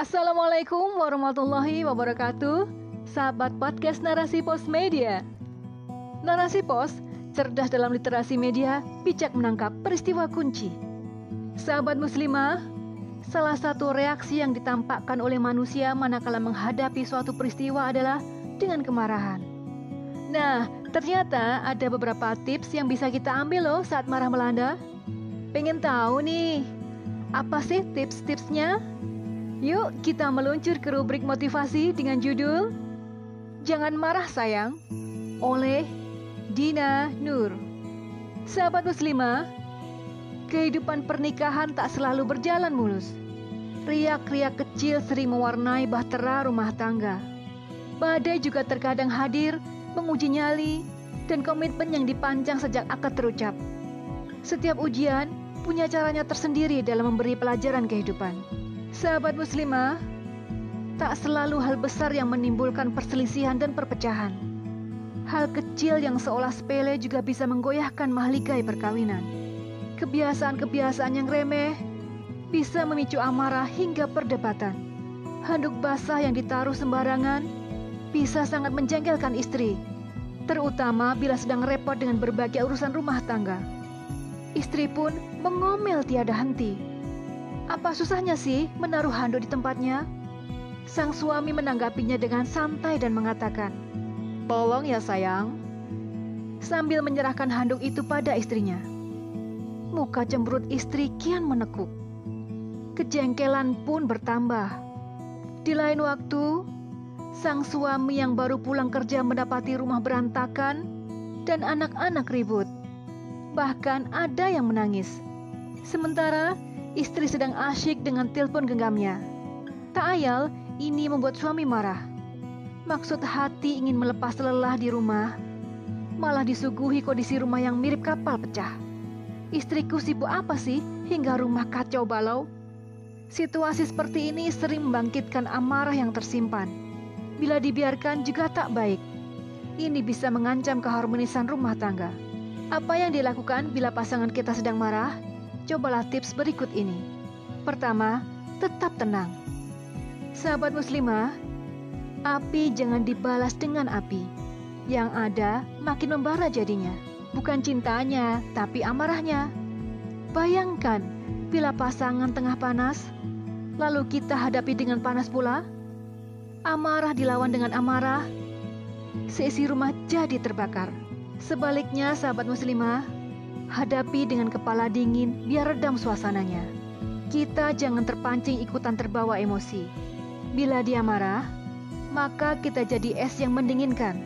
Assalamualaikum warahmatullahi wabarakatuh. Sahabat podcast Narasi Pos Media. Narasi Pos, cerdas dalam literasi media, bijak menangkap peristiwa kunci. Sahabat muslimah, salah satu reaksi yang ditampakkan oleh manusia manakala menghadapi suatu peristiwa adalah dengan kemarahan. Nah, ternyata ada beberapa tips yang bisa kita ambil loh saat marah melanda. Pengen tahu nih, apa sih tips-tipsnya? Yuk kita meluncur ke rubrik motivasi dengan judul Jangan Marah Sayang oleh Dina Nur. Sahabat muslimah, kehidupan pernikahan tak selalu berjalan mulus. Riak-riak kecil sering mewarnai bahtera rumah tangga. Badai juga terkadang hadir menguji nyali dan komitmen yang dipanjang sejak akad terucap. Setiap ujian punya caranya tersendiri dalam memberi pelajaran kehidupan. Sahabat muslimah, tak selalu hal besar yang menimbulkan perselisihan dan perpecahan. Hal kecil yang seolah sepele juga bisa menggoyahkan mahligai perkawinan. Kebiasaan-kebiasaan yang remeh bisa memicu amarah hingga perdebatan. Handuk basah yang ditaruh sembarangan bisa sangat menjengkelkan istri, terutama bila sedang repot dengan berbagai urusan rumah tangga. Istri pun mengomel tiada henti apa susahnya sih menaruh handuk di tempatnya? Sang suami menanggapinya dengan santai dan mengatakan, Tolong ya sayang. Sambil menyerahkan handuk itu pada istrinya. Muka cemberut istri kian menekuk. Kejengkelan pun bertambah. Di lain waktu, sang suami yang baru pulang kerja mendapati rumah berantakan dan anak-anak ribut. Bahkan ada yang menangis. Sementara Istri sedang asyik dengan telepon genggamnya. Tak ayal, ini membuat suami marah. Maksud hati ingin melepas lelah di rumah, malah disuguhi kondisi rumah yang mirip kapal pecah. Istriku sibuk apa sih hingga rumah kacau balau? Situasi seperti ini sering membangkitkan amarah yang tersimpan. Bila dibiarkan juga tak baik. Ini bisa mengancam keharmonisan rumah tangga. Apa yang dilakukan bila pasangan kita sedang marah? Cobalah tips berikut ini. Pertama, tetap tenang. Sahabat muslimah, api jangan dibalas dengan api. Yang ada makin membara jadinya. Bukan cintanya, tapi amarahnya. Bayangkan bila pasangan tengah panas, lalu kita hadapi dengan panas pula. Amarah dilawan dengan amarah, seisi rumah jadi terbakar. Sebaliknya, sahabat muslimah, Hadapi dengan kepala dingin biar redam suasananya. Kita jangan terpancing ikutan terbawa emosi. Bila dia marah, maka kita jadi es yang mendinginkan.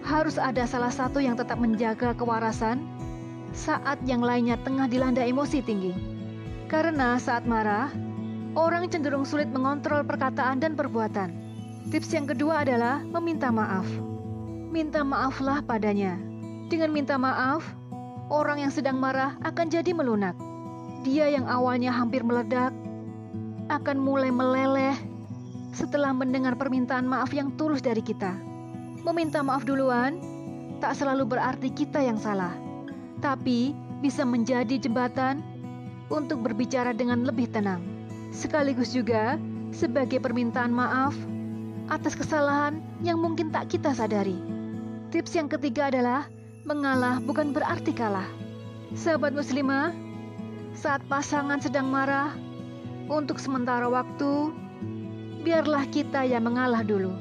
Harus ada salah satu yang tetap menjaga kewarasan saat yang lainnya tengah dilanda emosi tinggi. Karena saat marah, orang cenderung sulit mengontrol perkataan dan perbuatan. Tips yang kedua adalah meminta maaf. Minta maaflah padanya. Dengan minta maaf, orang yang sedang marah akan jadi melunak. Dia yang awalnya hampir meledak akan mulai meleleh setelah mendengar permintaan maaf yang tulus dari kita. Meminta maaf duluan tak selalu berarti kita yang salah, tapi bisa menjadi jembatan untuk berbicara dengan lebih tenang. Sekaligus juga sebagai permintaan maaf atas kesalahan yang mungkin tak kita sadari. Tips yang ketiga adalah Mengalah bukan berarti kalah. Sahabat muslimah, saat pasangan sedang marah, untuk sementara waktu, biarlah kita yang mengalah dulu.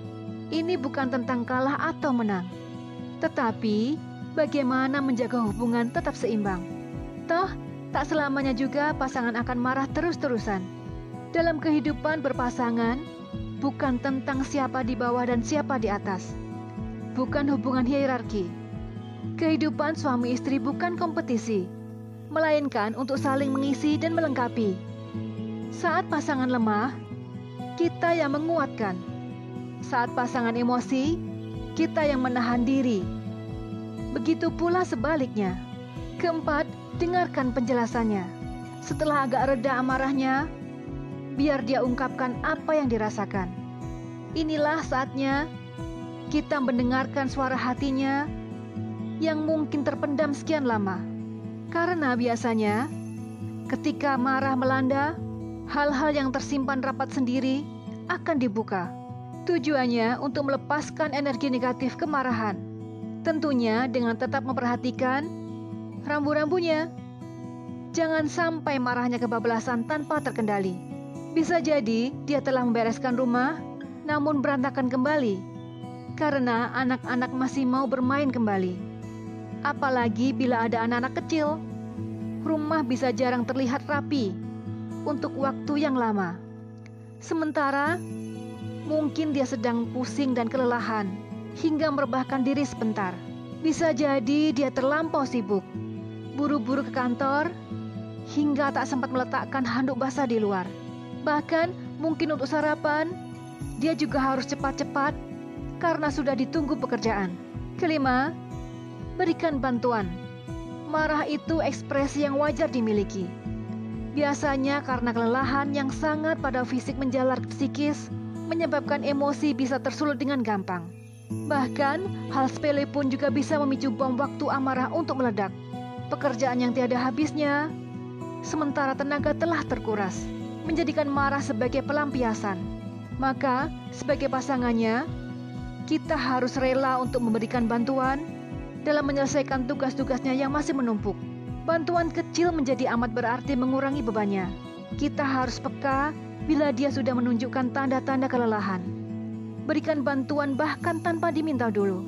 Ini bukan tentang kalah atau menang, tetapi bagaimana menjaga hubungan tetap seimbang. Toh, tak selamanya juga pasangan akan marah terus-terusan. Dalam kehidupan berpasangan, bukan tentang siapa di bawah dan siapa di atas. Bukan hubungan hierarki Kehidupan suami istri bukan kompetisi, melainkan untuk saling mengisi dan melengkapi. Saat pasangan lemah, kita yang menguatkan. Saat pasangan emosi, kita yang menahan diri. Begitu pula sebaliknya. Keempat, dengarkan penjelasannya. Setelah agak reda amarahnya, biar dia ungkapkan apa yang dirasakan. Inilah saatnya kita mendengarkan suara hatinya yang mungkin terpendam sekian lama. Karena biasanya ketika marah melanda, hal-hal yang tersimpan rapat sendiri akan dibuka. Tujuannya untuk melepaskan energi negatif kemarahan. Tentunya dengan tetap memperhatikan rambu-rambunya. Jangan sampai marahnya kebablasan tanpa terkendali. Bisa jadi dia telah membereskan rumah, namun berantakan kembali karena anak-anak masih mau bermain kembali. Apalagi bila ada anak-anak kecil, rumah bisa jarang terlihat rapi untuk waktu yang lama. Sementara mungkin dia sedang pusing dan kelelahan hingga merebahkan diri sebentar. Bisa jadi dia terlampau sibuk, buru-buru ke kantor hingga tak sempat meletakkan handuk basah di luar. Bahkan mungkin untuk sarapan, dia juga harus cepat-cepat karena sudah ditunggu pekerjaan. Kelima, berikan bantuan. Marah itu ekspresi yang wajar dimiliki. Biasanya karena kelelahan yang sangat pada fisik menjalar psikis, menyebabkan emosi bisa tersulut dengan gampang. Bahkan, hal sepele pun juga bisa memicu bom waktu amarah untuk meledak. Pekerjaan yang tiada habisnya, sementara tenaga telah terkuras, menjadikan marah sebagai pelampiasan. Maka, sebagai pasangannya, kita harus rela untuk memberikan bantuan dalam menyelesaikan tugas-tugasnya yang masih menumpuk. Bantuan kecil menjadi amat berarti mengurangi bebannya. Kita harus peka bila dia sudah menunjukkan tanda-tanda kelelahan. Berikan bantuan bahkan tanpa diminta dulu.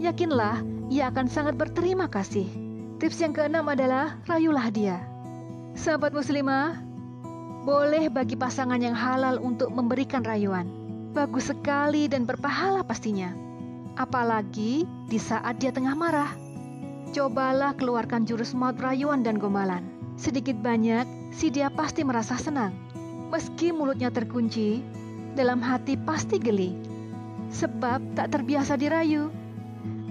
Yakinlah, ia akan sangat berterima kasih. Tips yang keenam adalah rayulah dia. Sahabat muslimah, boleh bagi pasangan yang halal untuk memberikan rayuan bagus sekali dan berpahala pastinya. Apalagi di saat dia tengah marah. Cobalah keluarkan jurus maut rayuan dan gombalan. Sedikit banyak, si dia pasti merasa senang. Meski mulutnya terkunci, dalam hati pasti geli. Sebab tak terbiasa dirayu.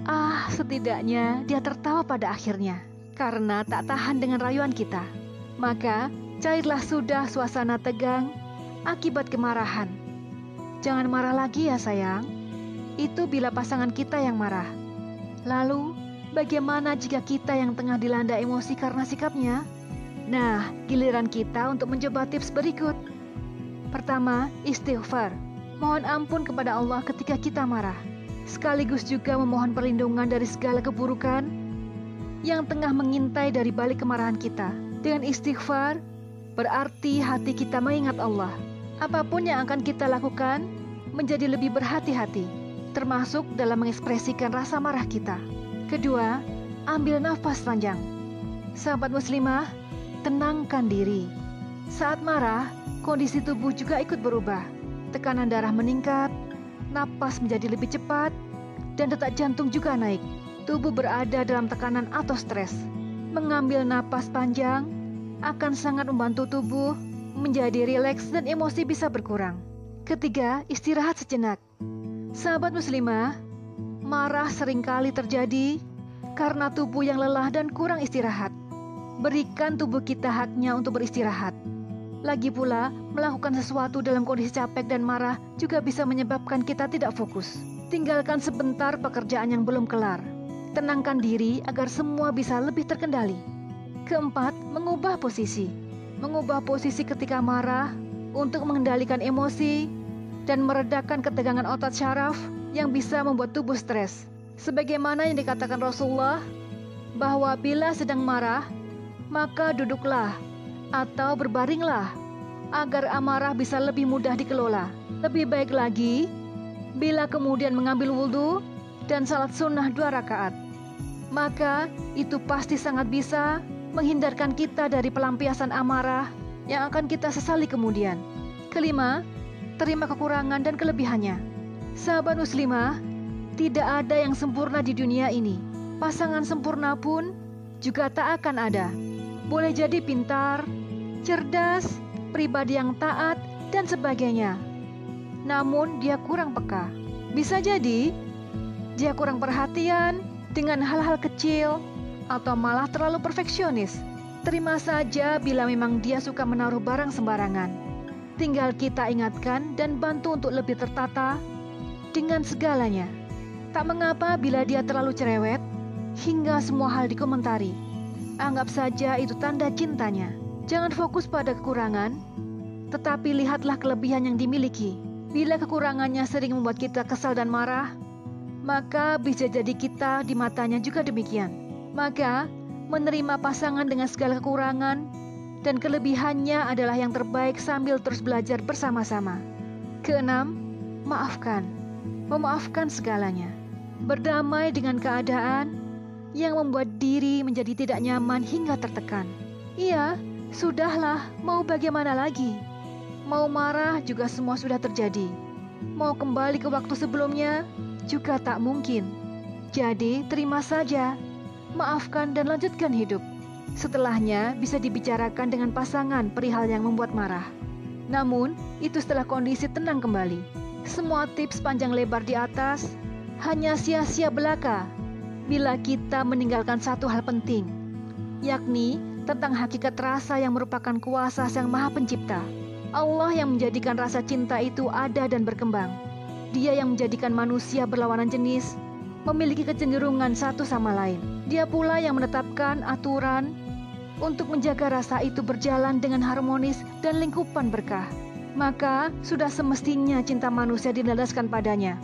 Ah, setidaknya dia tertawa pada akhirnya. Karena tak tahan dengan rayuan kita. Maka, cairlah sudah suasana tegang akibat kemarahan Jangan marah lagi ya sayang. Itu bila pasangan kita yang marah. Lalu, bagaimana jika kita yang tengah dilanda emosi karena sikapnya? Nah, giliran kita untuk mencoba tips berikut. Pertama, istighfar. Mohon ampun kepada Allah ketika kita marah. Sekaligus juga memohon perlindungan dari segala keburukan yang tengah mengintai dari balik kemarahan kita. Dengan istighfar, berarti hati kita mengingat Allah. Apa pun yang akan kita lakukan, menjadi lebih berhati-hati, termasuk dalam mengekspresikan rasa marah kita. Kedua, ambil nafas panjang. Sahabat muslimah, tenangkan diri. Saat marah, kondisi tubuh juga ikut berubah. Tekanan darah meningkat, napas menjadi lebih cepat, dan detak jantung juga naik. Tubuh berada dalam tekanan atau stres. Mengambil napas panjang akan sangat membantu tubuh menjadi rileks dan emosi bisa berkurang. Ketiga, istirahat sejenak. Sahabat muslimah, marah sering kali terjadi karena tubuh yang lelah dan kurang istirahat. Berikan tubuh kita haknya untuk beristirahat. Lagi pula, melakukan sesuatu dalam kondisi capek dan marah juga bisa menyebabkan kita tidak fokus. Tinggalkan sebentar pekerjaan yang belum kelar. Tenangkan diri agar semua bisa lebih terkendali. Keempat, mengubah posisi. Mengubah posisi ketika marah untuk mengendalikan emosi dan meredakan ketegangan otot syaraf yang bisa membuat tubuh stres. Sebagaimana yang dikatakan Rasulullah, bahwa bila sedang marah, maka duduklah atau berbaringlah agar amarah bisa lebih mudah dikelola. Lebih baik lagi, bila kemudian mengambil wudhu dan salat sunnah dua rakaat, maka itu pasti sangat bisa menghindarkan kita dari pelampiasan amarah yang akan kita sesali kemudian. Kelima, terima kekurangan dan kelebihannya. Sahabat muslimah, tidak ada yang sempurna di dunia ini. Pasangan sempurna pun juga tak akan ada. Boleh jadi pintar, cerdas, pribadi yang taat, dan sebagainya. Namun dia kurang peka. Bisa jadi dia kurang perhatian dengan hal-hal kecil atau malah terlalu perfeksionis. Terima saja bila memang dia suka menaruh barang sembarangan. Tinggal kita ingatkan dan bantu untuk lebih tertata dengan segalanya. Tak mengapa bila dia terlalu cerewet hingga semua hal dikomentari. Anggap saja itu tanda cintanya. Jangan fokus pada kekurangan, tetapi lihatlah kelebihan yang dimiliki. Bila kekurangannya sering membuat kita kesal dan marah, maka bisa jadi kita di matanya juga demikian. Maka, menerima pasangan dengan segala kekurangan dan kelebihannya adalah yang terbaik sambil terus belajar bersama-sama. Keenam, maafkan. Memaafkan segalanya. Berdamai dengan keadaan yang membuat diri menjadi tidak nyaman hingga tertekan. Iya, sudahlah, mau bagaimana lagi? Mau marah juga semua sudah terjadi. Mau kembali ke waktu sebelumnya juga tak mungkin. Jadi, terima saja, maafkan dan lanjutkan hidup. Setelahnya bisa dibicarakan dengan pasangan perihal yang membuat marah. Namun, itu setelah kondisi tenang kembali. Semua tips panjang lebar di atas hanya sia-sia belaka bila kita meninggalkan satu hal penting, yakni tentang hakikat rasa yang merupakan kuasa Sang Maha Pencipta. Allah yang menjadikan rasa cinta itu ada dan berkembang. Dia yang menjadikan manusia berlawanan jenis, memiliki kecenderungan satu sama lain. Dia pula yang menetapkan aturan untuk menjaga rasa itu berjalan dengan harmonis dan lingkupan berkah. Maka sudah semestinya cinta manusia dilandaskan padanya.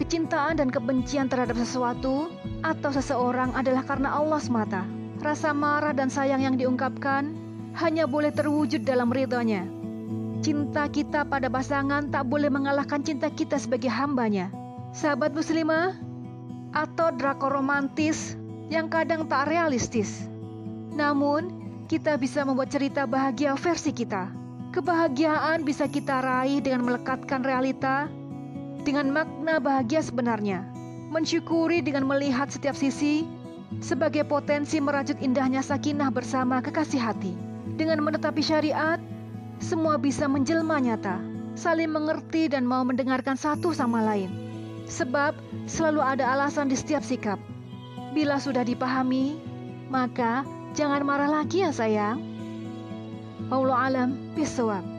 Kecintaan dan kebencian terhadap sesuatu atau seseorang adalah karena Allah semata. Rasa marah dan sayang yang diungkapkan hanya boleh terwujud dalam ridhonya. Cinta kita pada pasangan tak boleh mengalahkan cinta kita sebagai hambanya. Sahabat muslimah, atau drakor romantis yang kadang tak realistis. Namun, kita bisa membuat cerita bahagia versi kita. Kebahagiaan bisa kita raih dengan melekatkan realita dengan makna bahagia sebenarnya. Mensyukuri dengan melihat setiap sisi sebagai potensi merajut indahnya sakinah bersama kekasih hati. Dengan menetapi syariat, semua bisa menjelma nyata, saling mengerti dan mau mendengarkan satu sama lain. Sebab selalu ada alasan di setiap sikap. Bila sudah dipahami, maka jangan marah lagi ya sayang. Allah alam bisawab.